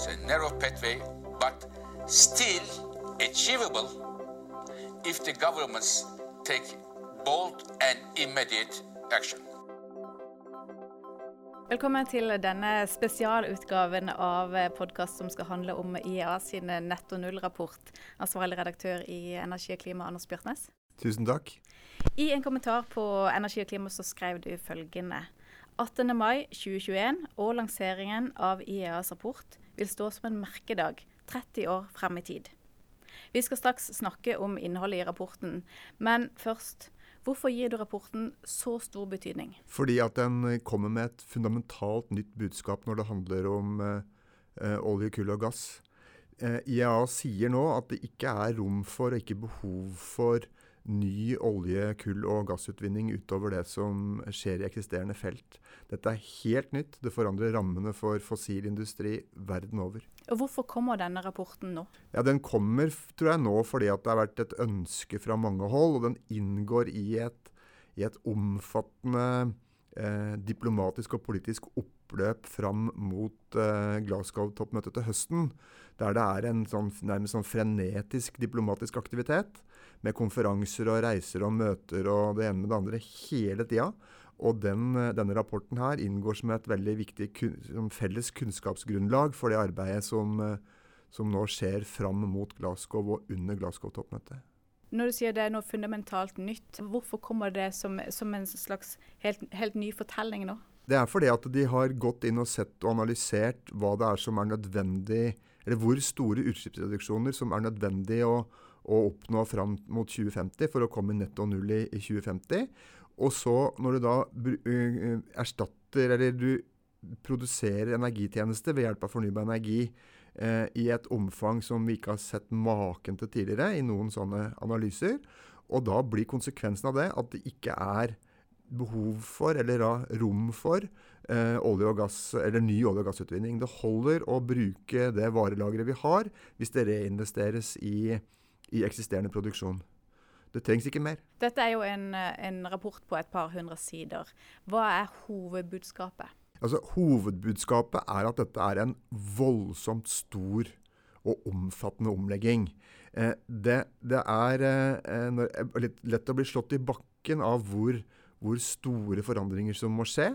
It's a narrow pathway, but still achievable if the governments take bold and immediate action. Velkommen til denne spesialutgaven av podkast som skal handle om IEA sin netto null-rapport. Ansvarlig redaktør i Energi og klima, Anders Bjørtnes. Tusen takk. I en kommentar på Energi og klima så skrev du følgende. 18. mai 2021 og lanseringen av IEAs rapport vil stå som en merkedag 30 år frem i tid. Vi skal straks snakke om innholdet i rapporten, men først Hvorfor gir du rapporten så stor betydning? Fordi at den kommer med et fundamentalt nytt budskap når det handler om eh, olje, kull og gass. Eh, IEA sier nå at det ikke er rom for og ikke behov for ny olje-, kull- og gassutvinning utover det som skjer i eksisterende felt. Dette er helt nytt. Det forandrer rammene for fossil industri verden over. Og Hvorfor kommer denne rapporten nå? Ja, Den kommer tror jeg nå fordi at det har vært et ønske fra mange hold. Og den inngår i et, i et omfattende eh, diplomatisk og politisk oppløp fram mot eh, Glasgow-toppmøtet til høsten. Der det er en sånn, nærmest sånn frenetisk diplomatisk aktivitet med konferanser og reiser og møter og det ene med det andre hele tida. Og den, denne rapporten her inngår som et veldig viktig kun, felles kunnskapsgrunnlag for det arbeidet som, som nå skjer fram mot Glasgow og under Glasgow-toppmøtet. Når du sier det er noe fundamentalt nytt, hvorfor kommer det som, som en slags helt, helt, ny fortelling nå? Det er fordi at de har gått inn og sett og analysert hva det er som er nødvendig, eller hvor store utslippsreduksjoner som er nødvendig å, å oppnå fram mot 2050 for å komme netto null i, i 2050. Og så, når du da uh, erstatter eller du produserer energitjenester ved hjelp av fornybar energi uh, i et omfang som vi ikke har sett maken til tidligere i noen sånne analyser, og da blir konsekvensen av det at det ikke er behov for, eller da rom for, eh, olje og gass, eller ny olje- og gassutvinning. Det holder å bruke det varelageret vi har, hvis det reinvesteres i i eksisterende produksjon. Det trengs ikke mer. Dette er jo en, en, rapport på et par hundre sider. Hva er hovedbudskapet? Altså, Hovedbudskapet er at dette er en voldsomt stor og omfattende omlegging. Eh, det, det, er eh, når, litt lett å bli slått i bakken av hvor, hvor store forandringer som må skje.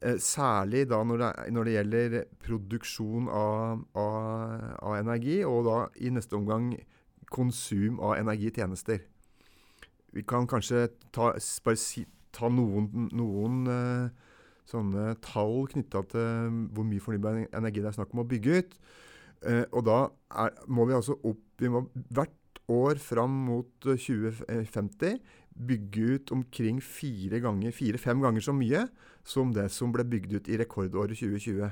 Eh, særlig da når det, når det, gjelder produksjon av, av, av energi, og da i neste omgang konsum av energitjenester. Vi kan kanskje ta, si, ta noen, noen uh, sånne tall knytta til hvor mye fornybar energi det er snakk om å bygge ut. Uh, og da er, må vi altså opp vi må Hvert år fram mot 2050 bygge ut omkring fire ganger, fire-fem ganger så mye som det som ble bygd ut i rekordåret 2020.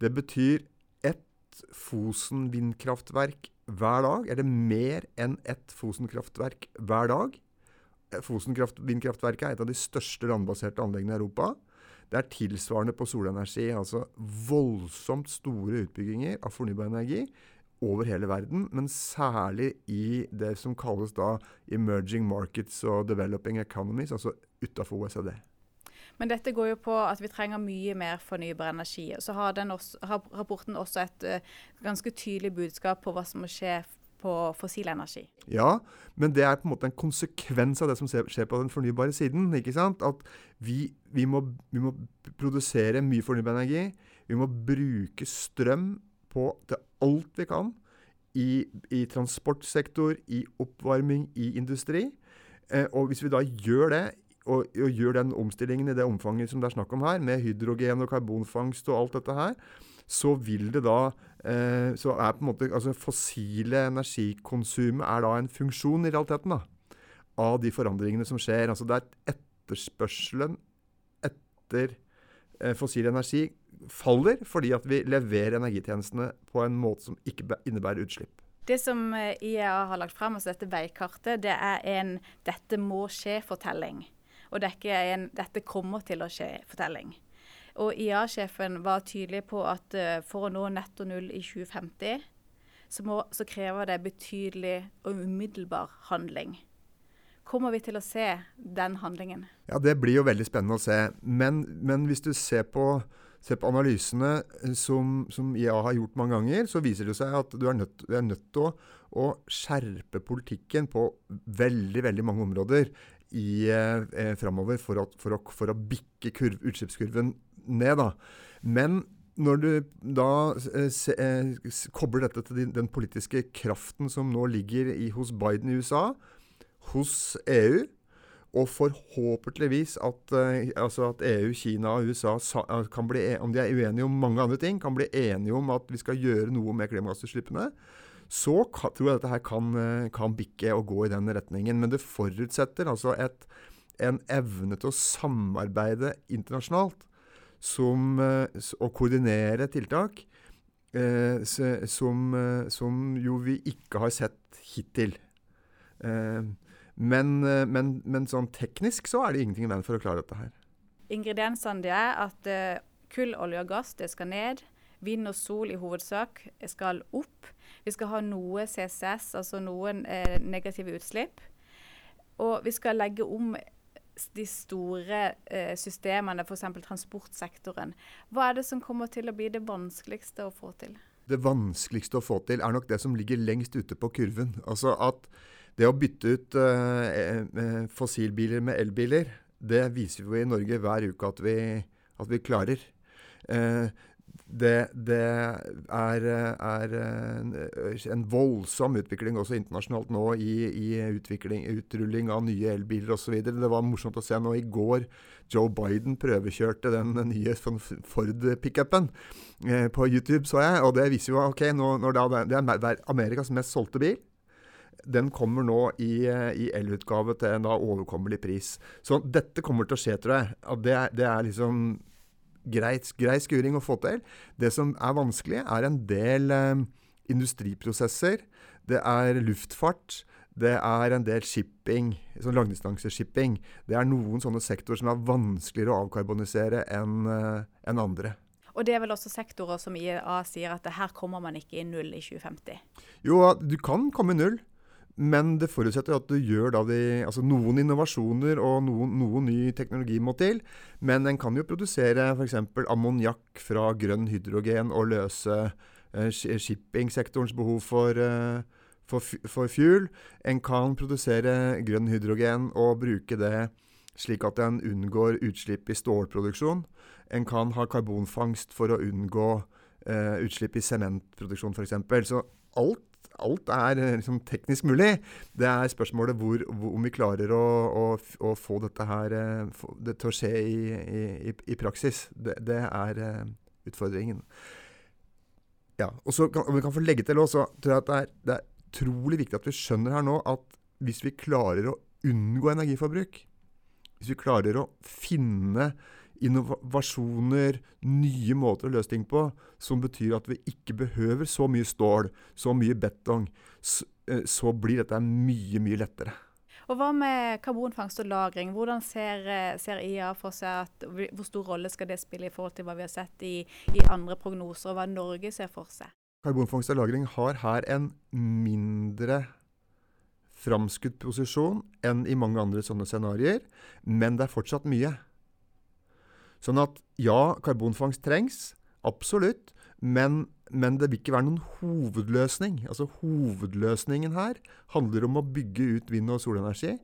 Det betyr ett Fosen vindkraftverk hver dag er det mer enn ett Fosen-kraftverk hver dag. Eh, Fosen vindkraftverket er et av de største landbaserte anleggene i Europa. Det er tilsvarende på solenergi. Altså voldsomt store utbygginger av fornybar energi over hele verden, men særlig i det som kalles da emerging markets og developing economies, altså utafor OECD. Men dette går jo på at vi trenger mye mer fornybar energi. Og Så har, også, rapporten også et uh, ganske tydelig budskap på hva som må skje på fossil energi. Ja, men det er på en måte en konsekvens av det som skjer på den fornybare siden. ikke sant? At vi, vi, må, vi må, produsere mye fornybar energi. Vi må bruke strøm på til alt vi kan. I, i transportsektor, i oppvarming, i industri. Eh, og hvis vi da gjør det og, og, gjør den omstillingen i det omfanget som det er snakk om her, med hydrogen og karbonfangst og alt dette her, så vil det da eh, Så er på en måte altså fossile energikonsumet er da en funksjon i realiteten da, av de forandringene som skjer. Altså det er etterspørselen etter eh, fossil energi faller fordi at vi leverer energitjenestene på en måte som ikke innebærer utslipp. Det som eh, IEA har lagt frem, altså dette veikartet, det er en 'dette må skje'-fortelling og dekke en 'dette kommer til å skje'-fortelling. Og IA-sjefen var tydelig på at uh, for å nå netto null i 2050, så, må, så, krever det betydelig og umiddelbar handling. Kommer vi til å se den handlingen? Ja, Det blir jo veldig spennende å se. Men, men hvis du ser på, ser på analysene som, som IA har gjort mange ganger, så viser det seg at du er nødt, du er nødt til å, å, skjerpe politikken på veldig, veldig mange områder i, eh, framover for, for, for, å bikke kurv, utslippskurven ned. Da. Men når du da eh, se, eh, kobler dette til den politiske kraften som nå ligger i, hos Biden i USA, hos EU, og forhåpentligvis at, uh, altså at, EU, Kina og USA, kan bli, e, om de er uenige om mange andre ting, kan bli enige om at vi skal gjøre noe med klimagassutslippene. Så tror jeg dette her kan, kan, bikke og gå i den retningen. Men det forutsetter altså et, en evne til å samarbeide internasjonalt som, og koordinere tiltak eh, som, som, jo vi ikke har sett hittil. Eh, men, eh, men, men, sånn teknisk så er det ingenting i veien for å klare dette her. Ingrediensene det er at kull, olje og gass det skal ned. Vind og sol i hovedsak skal opp. Vi skal ha noe CCS, altså noen eh, negative utslipp. Og vi skal legge om de store eh, systemene, f.eks. transportsektoren. Hva er det som kommer til å bli det vanskeligste å få til? Det vanskeligste å få til er nok det som ligger lengst ute på kurven. Altså at det å bytte ut eh, fossilbiler med elbiler, det viser vi i Norge hver uke at vi, at vi klarer. Uh, det, det er, er en, en, voldsom utvikling også internasjonalt nå i, i utrulling av nye elbiler osv. Det var morsomt å se nå i går Joe Biden prøvekjørte den nye Ford-pickupen eh, på YouTube, så jeg. Og det viser jo ok, nå, det, det er Amerikas mest solgte bil den kommer nå i, eh, i elutgave til en da overkommelig pris. Så dette kommer til å skje, tror jeg. Det, det er liksom greit, grei skuring å få til. Det som er vanskelig, er en del eh, industriprosesser. Det er luftfart. Det er en del shipping, sånn langdistanseshipping. Det er noen sånne sektorer som er vanskeligere å avkarbonisere enn eh, en andre. Og det er vel også sektorer som IEA sier at her kommer man ikke i null i 2050? Jo, du kan komme i null. Men det forutsetter at du gjør de, altså noen innovasjoner og noen, noen, ny teknologi må til. Men en kan jo produsere f.eks. ammoniakk fra grønn hydrogen og løse eh, shippingsektorens behov for, eh, for, for, fuel. En kan produsere grønn hydrogen og bruke det slik at en unngår utslipp i stålproduksjon. En kan ha karbonfangst for å unngå eh, utslipp i sementproduksjon f.eks. Så alt alt er eh, liksom teknisk mulig. Det er spørsmålet hvor, hvor, om vi klarer å, å, å få dette her eh, få det til å skje i, i, i praksis. Det, det er uh, utfordringen. Ja, og så kan, Om vi kan få legge til også, tror jeg at det er, det er utrolig viktig at vi skjønner her nå at hvis vi klarer å unngå energiforbruk, hvis vi klarer å finne innovasjoner, nye måter å løse ting på, som betyr at vi ikke behøver så mye stål, så mye betong, så, eh, så blir dette mye, mye lettere. Og Hva med karbonfangst og -lagring? Hvordan ser, eh, ser, IA for seg at Hvor stor rolle skal det spille i forhold til hva vi har sett i, i andre prognoser, og hva Norge ser for seg? Karbonfangst og -lagring har her en mindre framskutt posisjon enn i mange andre sånne scenarioer, men det er fortsatt mye. Sånn at ja, karbonfangst trengs. Absolutt. Men, men, det vil ikke være noen hovedløsning. Altså Hovedløsningen her handler om å bygge ut vind- og solenergi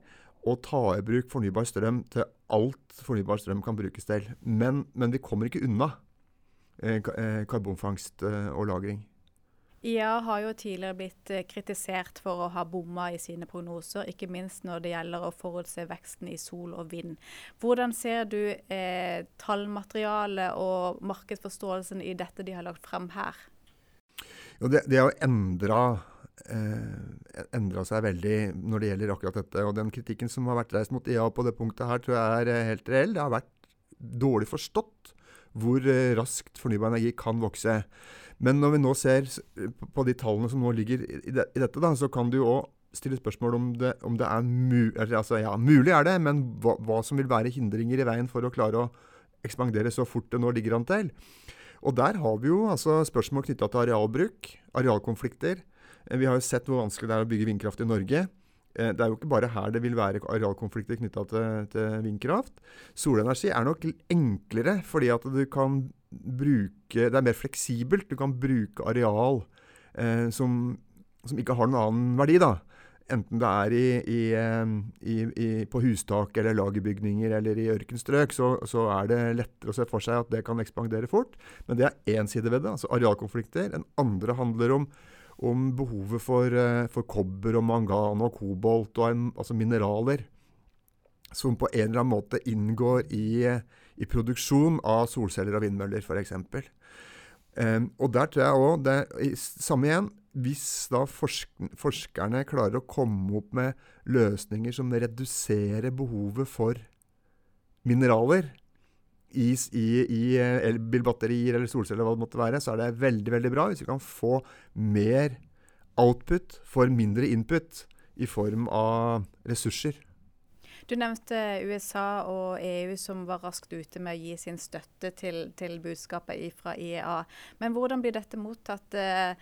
og ta i bruk fornybar strøm til alt fornybar strøm kan brukes til. Men, men vi kommer ikke unna eh, eh karbonfangst eh, og -lagring. IA har jo tidligere blitt eh, kritisert for å ha bomma i sine prognoser, ikke minst når det gjelder å forutse veksten i sol og vind. Hvordan ser du eh, tallmaterialet og markedsforståelsen i dette de har lagt frem her? Jo, det, det har endra eh, seg veldig når det gjelder akkurat dette. Og den kritikken som har vært reist mot IA på det punktet her, tror jeg er eh, helt reell. Det har vært dårlig forstått hvor eh, raskt fornybar energi kan vokse. Men når vi nå ser på de tallene som nå ligger i, dette, da, så kan du jo òg stille spørsmål om det, om det er mulig altså, ja, mulig er det, men hva, hva, som vil være hindringer i veien for å klare å ekspandere så fort det nå ligger an til. Og der har vi jo altså spørsmål knytta til arealbruk, arealkonflikter. Eh, vi har jo sett hvor vanskelig det er å bygge vindkraft i Norge. Eh, det er jo ikke bare her det vil være arealkonflikter knytta til, til, vindkraft. Solenergi er nok enklere, fordi at du kan bruke Det er mer fleksibelt. Du kan bruke areal eh, som, som, ikke har noen annen verdi. da. Enten det er i, i, i, i, på hustak eller lagerbygninger eller i ørkenstrøk, så, så, er det lettere å se for seg at det kan ekspandere fort. Men det er én side ved det, altså arealkonflikter. Den andre handler om, om behovet for, eh, for, kobber og mangan og kobolt, og en, altså mineraler som på en eller annen måte inngår i, i produksjon av solceller og vindmøller, f.eks. Um, og der tror jeg òg Samme igjen. Hvis da forsk forskerne klarer å komme opp med løsninger som reduserer behovet for mineraler i, i, i elbilbatterier eller solceller, hva det måtte være, så er det veldig veldig bra hvis vi kan få mer output for mindre input i form av ressurser. Du nevnte USA og EU som var raskt ute med å gi sin støtte til, til budskapet fra IEA. Men hvordan blir dette mottatt eh,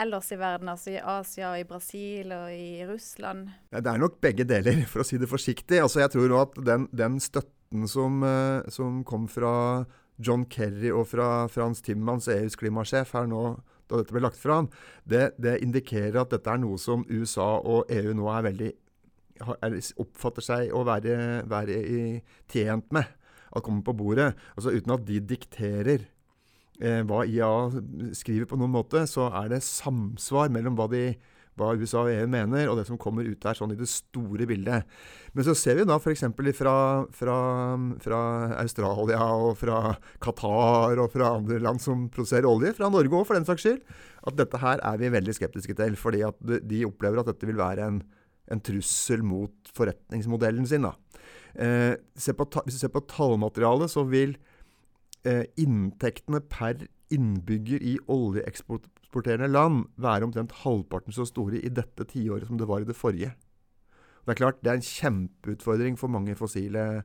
ellers i verden, altså i Asia, i Brasil og i Russland? Ja, det er nok begge deler, for å si det forsiktig. Altså, jeg tror at den, den støtten som, uh, som, kom fra John Kerry og fra Frans Timmans, EUs klimasjef, her nå da dette ble lagt fram, det, det indikerer at dette er noe som USA og EU nå er veldig oppfatter seg å være, være i, tjent med at kommer på bordet. Altså Uten at de dikterer eh, hva IA skriver på noen måte, så er det samsvar mellom hva, de, hva USA og EU mener, og det som kommer ut der sånn i det store bildet. Men så ser vi da f.eks. Fra, fra, fra Australia og fra Qatar og fra andre land som produserer olje, fra Norge òg for den saks skyld, at dette her er vi veldig skeptiske til. Fordi at de opplever at dette vil være en en trussel mot forretningsmodellen sin. Eh, se hvis du ser på tallmaterialet, så vil eh, inntektene per innbygger i oljeeksporterende land være omtrent halvparten så store i dette tiåret som det var i det forrige. Det er klart, det er en kjempeutfordring for mange fossile,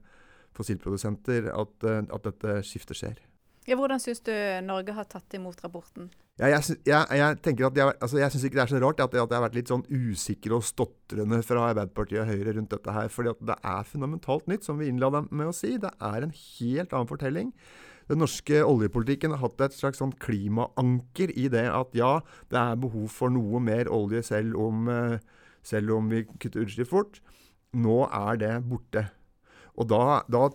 fossilprodusenter at, eh, at dette skiftet skjer. Ja, hvordan syns du Norge har tatt imot rapporten? Ja, jeg, jeg, jeg, tenker at jeg, altså jeg syns ikke det er så rart at, at jeg har vært litt sånn usikker og stotrende fra Arbeiderpartiet og Høyre rundt dette her. fordi det er fundamentalt nytt, som vi innleda med å si. Det er en helt annen fortelling. Den norske oljepolitikken har hatt et slags sånn klimaanker i det at ja, det er behov for noe mer olje selv om, eh, selv om vi kutter utslipp fort. Nå er det borte. Og da, da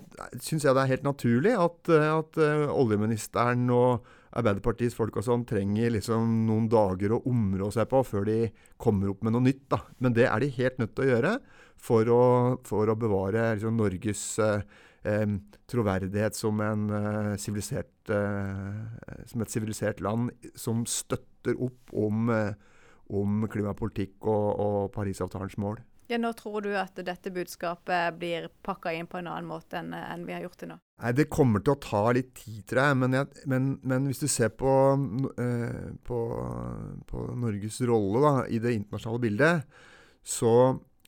syns jeg det er helt naturlig at, at uh, oljeministeren og Arbeiderpartiets folk og sånn trenger liksom noen dager å områ seg på før de kommer opp med noe nytt. da. Men det er de helt nødt til å gjøre for å, for å bevare liksom, Norges uh, um, troverdighet som, en, uh, som et sivilisert land som støtter opp om, om klimapolitikk og, og Parisavtalens mål. Ja, Når tror du at dette budskapet blir pakka inn på en annen måte enn, enn vi har gjort til nå? Nei, Det kommer til å ta litt tid, tror jeg. Men, jeg, men, men hvis du ser på, eh, på, på Norges rolle da, i det internasjonale bildet, så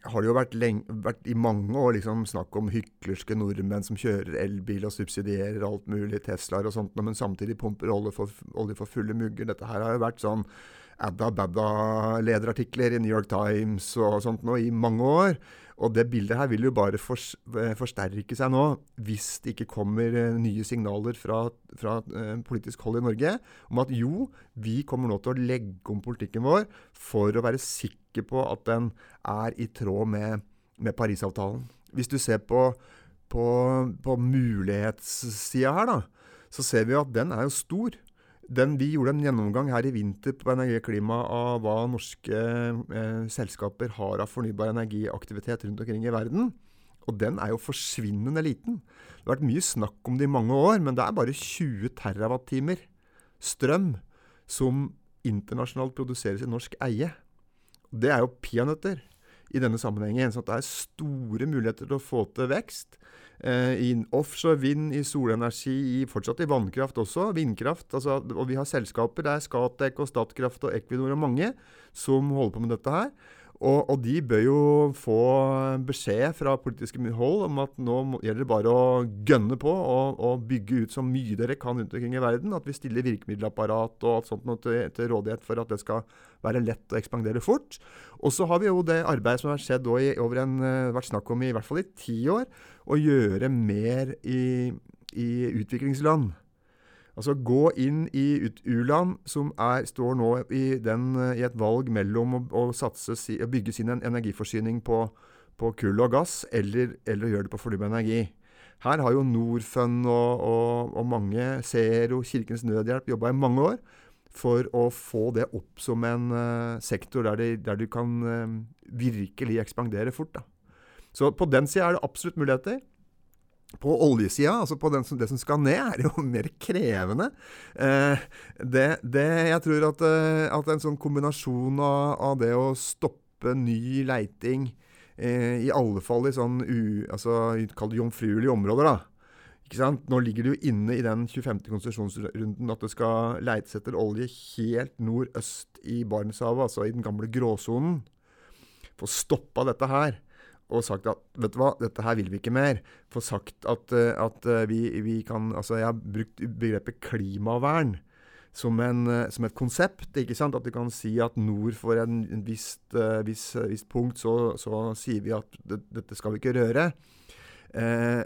har det jo vært, lenge, vært i mange år liksom snakk om hyklerske nordmenn som kjører elbil og subsidierer alt mulig, Teslaer og sånt, men samtidig pumper olje for, olje for fulle mugger. Dette her har jo vært sånn adda-badda-lederartikler i New York Times og sånt nå i mange år. Og det bildet her vil jo bare eh, forsterke seg nå, hvis det ikke kommer eh, nye signaler fra, fra uh, politisk hold i Norge om at jo, vi kommer nå til å legge om politikken vår for å være sikker på at den er i tråd med, med Parisavtalen. Hvis du ser på, på, på mulighetssida her, da, så ser vi at den er jo stor. Den, vi gjorde en gjennomgang her i vinter på Energi og klima av hva norske eh, selskaper har av fornybar energiaktivitet rundt omkring i verden. Og den er jo forsvinnende liten. Det har vært mye snakk om det i mange år, men det er bare 20 TWh strøm som internasjonalt produseres i norsk eie. Det er jo peanøtter i denne sammenhengen. Så det er store muligheter til å få til vekst. Eh, I offshore vind, i solenergi, i, fortsatt i vannkraft også. Vindkraft. Altså, og vi har selskaper. Det er Scatec og Statkraft og Equinor og mange som holder på med dette her. Og, og, de bør jo få beskjed fra politiske hold om at nå gjelder det bare å gønne på og, og, bygge ut så mye dere kan rundt omkring i verden. At vi stiller virkemiddelapparat og alt sånt til, til, rådighet for at det skal være lett å ekspandere fort. Og så har vi jo det arbeidet som har skjedd i, over en, eh, vært snakk om i, i hvert fall i ti år, å gjøre mer i, i utviklingsland. Altså gå inn i u-land som er, står nå i, den, i, et valg mellom å, å, satse, å bygge sin energiforsyning på, på kull og gass, eller, eller gjøre det på fornybar energi. Her har jo Norfund og, og, og mange, Zero, Kirkens Nødhjelp, jobba i mange år for å få det opp som en uh, sektor der, de, der, du kan uh, virkelig ekspandere fort. Da. Så på den sida er det absolutt muligheter. På oljesida, altså på som, det som skal ned, er jo mer krevende. Eh, det, det, jeg tror at, eh, at, en sånn kombinasjon av, av det å stoppe ny leiting, eh, i alle fall i sånn u, altså, jomfruelige områder, da, nå ligger det jo inne i den 25. konsesjonsrunden at det skal leites etter olje helt nordøst i Barentshavet, altså i den gamle gråsonen. Få stoppa dette her og sagt at vet du hva, dette her vil vi ikke mer. Få sagt at, eh, at eh, vi, vi, kan Altså, jeg har brukt begrepet klimavern. Som, en, eh, som, et konsept. ikke sant? At du kan si at nord for en, visst, uh, viss, visst, punkt, så, så, sier vi at det, dette skal vi ikke røre. Eh,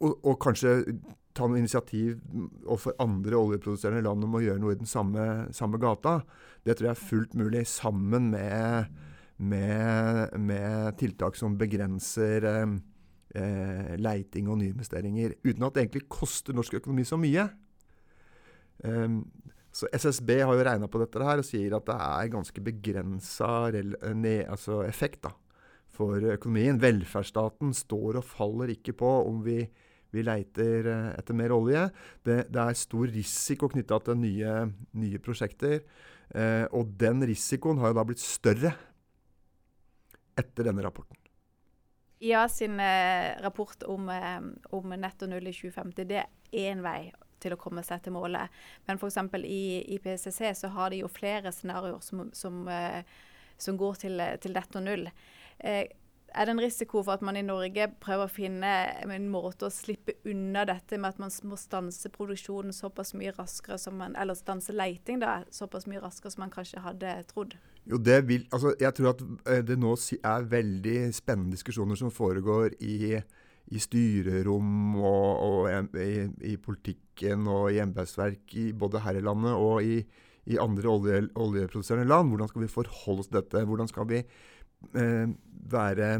og, og, kanskje ta noe initiativ overfor andre oljeproduserende land om å gjøre noe i den samme, samme gata. Det tror jeg er fullt mulig, sammen med, med, med tiltak som begrenser eh, eh, leiting og nyinvesteringer. Uten at det egentlig koster norsk økonomi så mye. Um, så SSB har jo regna på dette her og sier at det er ganske begrensa altså effekt da, for økonomien. Velferdsstaten står og faller ikke på om vi vi leiter eh, etter mer olje. Det, det er stor risiko knytta til nye, nye prosjekter. Eh, og den risikoen har jo da blitt større etter denne rapporten. Ja, sin eh, rapport om, eh, om, netto null i 2050 det er én vei til å komme seg til målet. Men f.eks. i IPCC så har de jo flere scenarioer som, som, eh, som går til, til netto null. Eh, er det en risiko for at man i Norge prøver å finne en måte å slippe unna dette med at man må stanse produksjonen såpass mye raskere som man, eller stanse leiting da, såpass mye raskere som man kanskje hadde trodd? Jo, det vil, altså Jeg tror at eh, det nå er veldig spennende diskusjoner som foregår i, i styrerom og, og i, i, politikken og i embetsverk både her i landet og i, i andre olje, oljeproduserende land. Hvordan skal vi forholde oss til dette? Hvordan skal vi eh, være,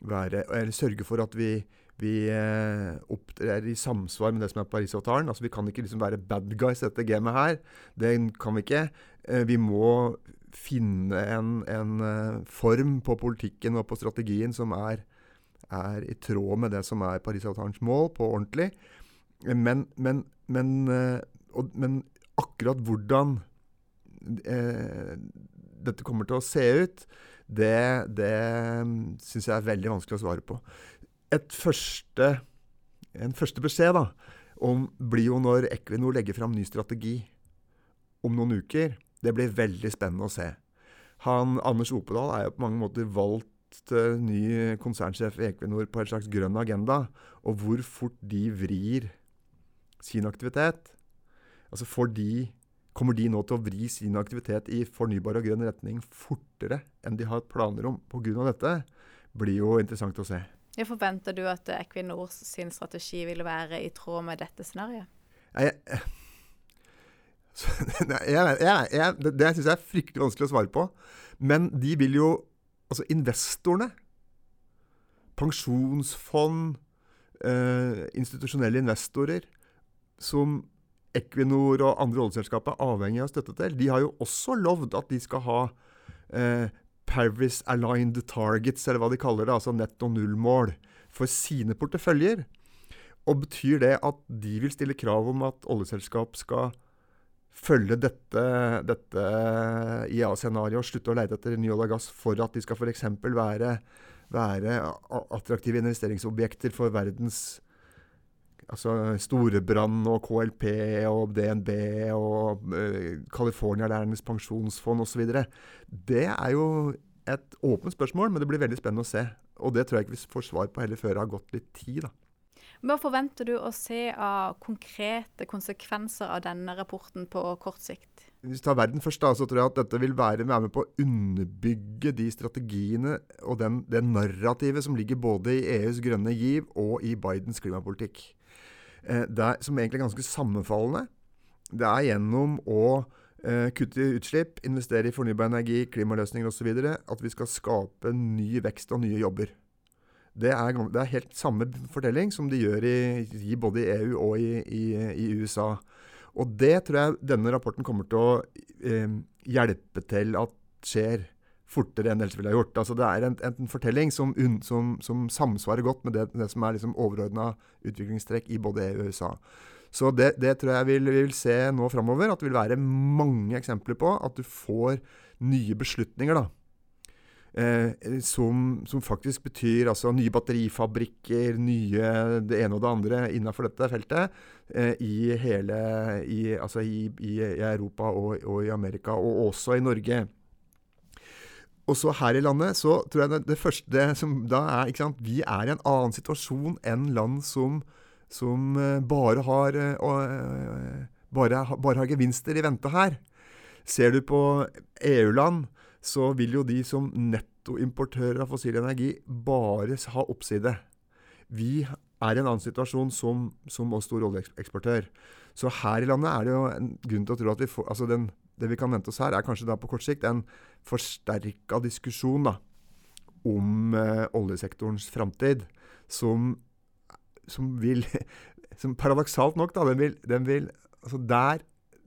være, eller sørge for at vi, vi eh, opptrer i samsvar med det som er Parisavtalen. Altså, vi kan ikke liksom være bad guys i dette gamet her. Det kan vi ikke. Eh, vi må finne en, en uh, form på politikken og på strategien som er, er, i tråd med det som er Parisavtalens mål, på ordentlig. Men, men, men, uh, og, men akkurat hvordan eh, dette kommer til å se ut, det, det syns jeg er veldig vanskelig å svare på. Første, en første beskjed da, om, blir jo når Equinor legger fram ny strategi om noen uker. Det blir veldig spennende å se. Han, Anders Opedal er jo på mange måter valgt uh, ny konsernsjef i Equinor på en slags grønn agenda. Og hvor fort de vrir sin aktivitet. Altså får de Kommer de nå til å vri sin aktivitet i fornybar og grønn retning fortere enn de har planer om pga. dette? blir jo interessant å se. Jeg forventer du at Equinors sin strategi vil være i tråd med dette scenarioet? Jeg, jeg, jeg, det det syns jeg er fryktelig vanskelig å svare på. Men de vil jo Altså, investorene Pensjonsfond, eh, institusjonelle investorer som Equinor og andre oljeselskaper er avhengig av støtte til. De har jo også lovd at de skal ha eh, Paris Aligned Targets, eller hva de kaller det, altså netto null-mål, for sine porteføljer. Og betyr det at de vil stille krav om at oljeselskap skal følge dette, dette IA-scenarioet og slutte å lete etter ny olje og gass for at de skal f.eks. Være, være attraktive investeringsobjekter for verdens altså Storebrann og KLP og DNB og uh, California-lærernes pensjonsfond osv. Det er jo et åpent spørsmål, men det blir veldig spennende å se. Og det tror jeg ikke vi får svar på heller før det har gått litt tid. da. Hva forventer du å se av konkrete konsekvenser av denne rapporten på kort sikt? Hvis vi tar verden først, da, så tror jeg at dette vil være med på å underbygge de strategiene og den, det narrativet som ligger både i EUs grønne giv og i Bidens klimapolitikk. eh, er, som egentlig er ganske sammenfallende. Det er gjennom å eh, kutte utslipp, investere i fornybar energi, klimaløsninger osv. at vi skal skape ny vekst og nye jobber. Det er, det er, helt samme fortelling som de gjør i, i både i EU og i, i, i, USA. Og det tror jeg denne rapporten kommer til å eh, hjelpe til at skjer fortere enn ellers ville ha gjort. Altså Det er en, en fortelling som, som, som, samsvarer godt med det, det som er liksom overordna utviklingstrekk i både EU og USA. Så det, det tror jeg vi vil, vil, se nå framover. At det vil være mange eksempler på at du får nye beslutninger. da. Eh, som, som, faktisk betyr altså nye batterifabrikker, nye det ene og det andre innenfor dette feltet eh, i hele i, altså i, i, i Europa og, og, i Amerika, og også i Norge. Og så her i landet så tror jeg det, det første som da er ikke sant, Vi er i en annen situasjon enn land som, som uh, bare, har, uh, bare, bare har gevinster i vente her. Ser du på EU-land, så vil jo de som nettoimportører av fossil energi bare ha oppside. Vi er i en annen situasjon som, som oss stor oljeeksportør. Så her i landet er det jo en grunn til å tro at vi får altså den, Det vi kan vente oss her, er kanskje da på kort sikt en forsterka diskusjon da, om eh, oljesektorens framtid, som, som vil som Paradoksalt nok, da, den vil, den vil altså der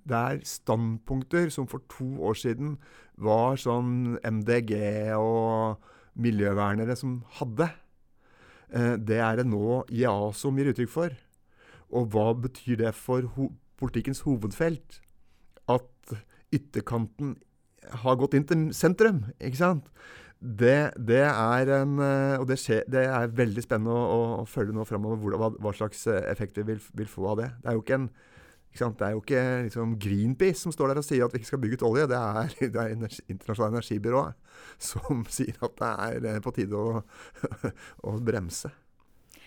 det er standpunkter som for to år siden var sånn MDG og miljøvernere som hadde. Eh, det er det nå IA som gir uttrykk for. Og hva betyr det for ho politikkens hovedfelt? At ytterkanten har gått inn til sentrum, ikke sant? Det, det er en eh, Og det, skjer, det, er veldig spennende å, å følge nå framover hva, hva, slags effekt vi vil, vil, få av det. Det er jo ikke en det er jo ikke liksom, Greenpeace som står der og sier at vi ikke skal bygge ut olje. Det er det er energi, internasjonale energibyrået som sier at det er på tide å, å, bremse.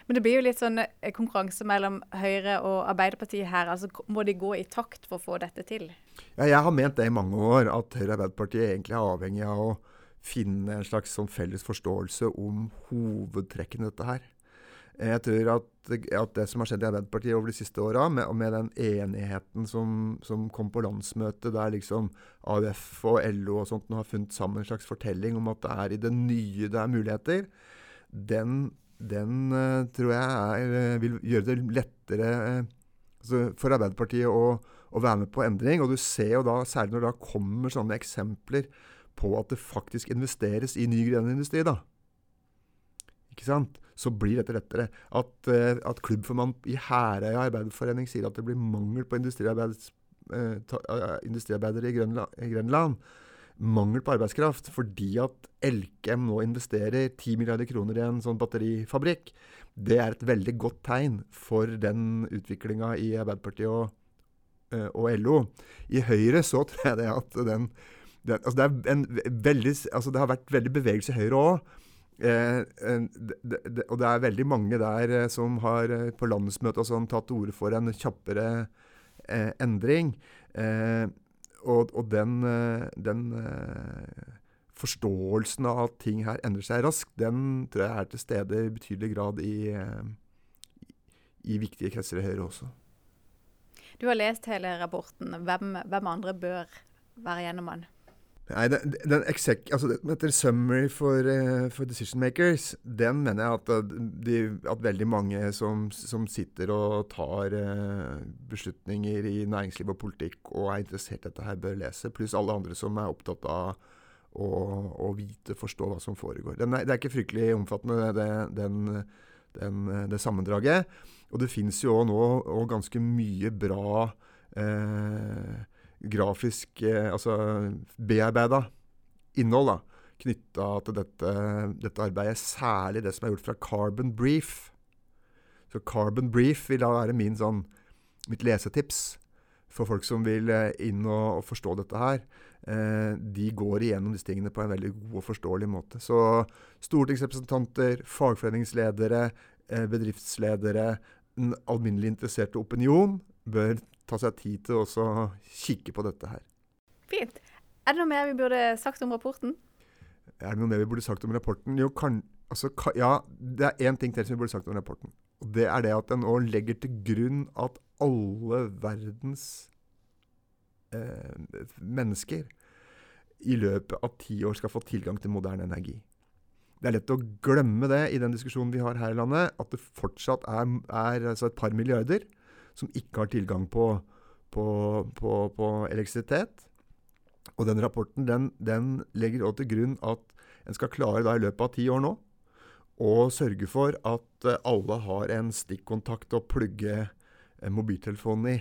Men det blir jo litt sånn eh, konkurranse mellom Høyre og Arbeiderpartiet her. altså Må de gå i takt for å få dette til? Ja, jeg har ment det i mange år, at Høyre og Arbeiderpartiet egentlig er avhengig av å finne en slags sånn felles forståelse om hovedtrekkene i dette her. Jeg tror at, at, det som har skjedd i Arbeiderpartiet over de siste åra, med, med, den enigheten som, som, kom på landsmøtet, der liksom AUF og LO og sånt nå har funnet sammen en slags fortelling om at det er i det nye det er muligheter, den, den uh, tror jeg er, uh, vil gjøre det lettere uh, altså for Arbeiderpartiet å, å, være med på endring. Og du ser jo da, særlig når det da kommer sånne eksempler på at det faktisk investeres i ny grønn industri, da. Ikke sant? så blir dette lettere. At, uh, at klubbformann i Herøya arbeiderforening sier at det blir mangel på industriarbeidere i Grønland, i Grønland. Mangel på arbeidskraft fordi at Elkem nå investerer 10 milliarder kroner i en sånn batterifabrikk. Det er et veldig godt tegn for den utviklinga i Arbeiderpartiet og, og, LO. I Høyre så tror jeg det at den, den altså det, veldig, altså det har vært veldig bevegelse i Høyre òg. Eh, og det er veldig mange der eh, som har eh, på landsmøtet sånn, tatt til orde for en kjappere eh, endring. Og, og, den, den forståelsen av at ting her endrer seg raskt, den tror jeg er til stede i betydelig grad i, i viktige kretser i Høyre også. Du har lest hele rapporten. Hvem, hvem andre bør være gjennom den? Nei, den, den exec, altså Etter summary for, uh, for, decision makers, den mener jeg at, eh, de, at veldig mange som, som, sitter og tar uh, beslutninger i næringsliv og politikk og er interessert i dette, her bør lese. Pluss alle andre som er opptatt av å, å vite, forstå hva som foregår. Den er, det er ikke fryktelig omfattende, det, den, den, det sammendraget. Og det fins jo nå ganske mye bra uh, grafisk eh, Altså bearbeida innhold da, knytta til dette, dette, arbeidet. Særlig det som er gjort fra Carbon Brief. Så Carbon Brief vil da være min sånn, mitt lesetips for folk som vil eh, inn og, og forstå dette her. Eh, de går igjennom disse tingene på en veldig god og forståelig måte. Så stortingsrepresentanter, fagforeningsledere, eh, bedriftsledere, den alminnelig interesserte opinion bør ta seg tid til å kikke på dette her. Fint. Er det noe mer vi burde sagt om rapporten? Er det noe mer vi burde sagt om rapporten? Jo, kan, altså, kan, ja, det er én ting til som vi burde sagt om rapporten. Og det er det at en nå legger til grunn at alle verdens eh, mennesker i løpet av ti år skal få tilgang til moderne energi. Det er lett å glemme det i den diskusjonen vi har her i landet, at det fortsatt er, er altså et par milliarder som ikke har tilgang på, på, på, på elektrisitet. Og den rapporten den, den legger også til grunn at en skal klare da i løpet av ti år nå å sørge for at eh, alle har en stikkontakt å plugge eh, mobiltelefonen i,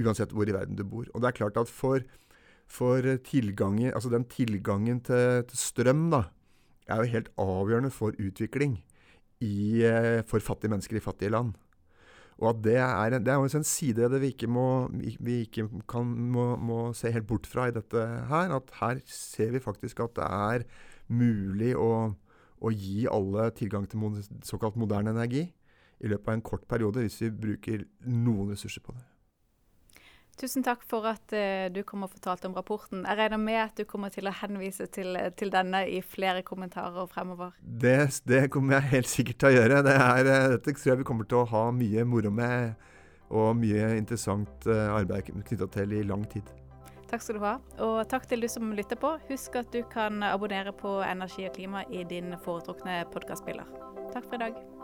uansett hvor i verden du bor. Og det er klart at for, for tilgangen, altså den tilgangen til, til strøm da, er jo helt avgjørende for utvikling i, eh, for fattige mennesker i fattige land. Og at det er, det er en side det vi ikke, må, vi ikke kan, må, må, se helt bort fra i dette her. At her ser vi faktisk at det er mulig å, å gi alle tilgang til såkalt moderne energi i løpet av en kort periode, hvis vi bruker noen ressurser på det. Tusen takk for at uh, du kom og fortalte om rapporten. Jeg regner med at du kommer til å henvise til, til denne i flere kommentarer fremover. Det, det, kommer jeg helt sikkert til å gjøre. Det er, uh, dette tror jeg vi kommer til å ha mye moro med, og mye interessant arbeid knytta til i lang tid. Takk skal du ha. Og takk til du som lytter på. Husk at du kan abonnere på Energi og klima i din foretrukne podkastspiller. Takk for i dag.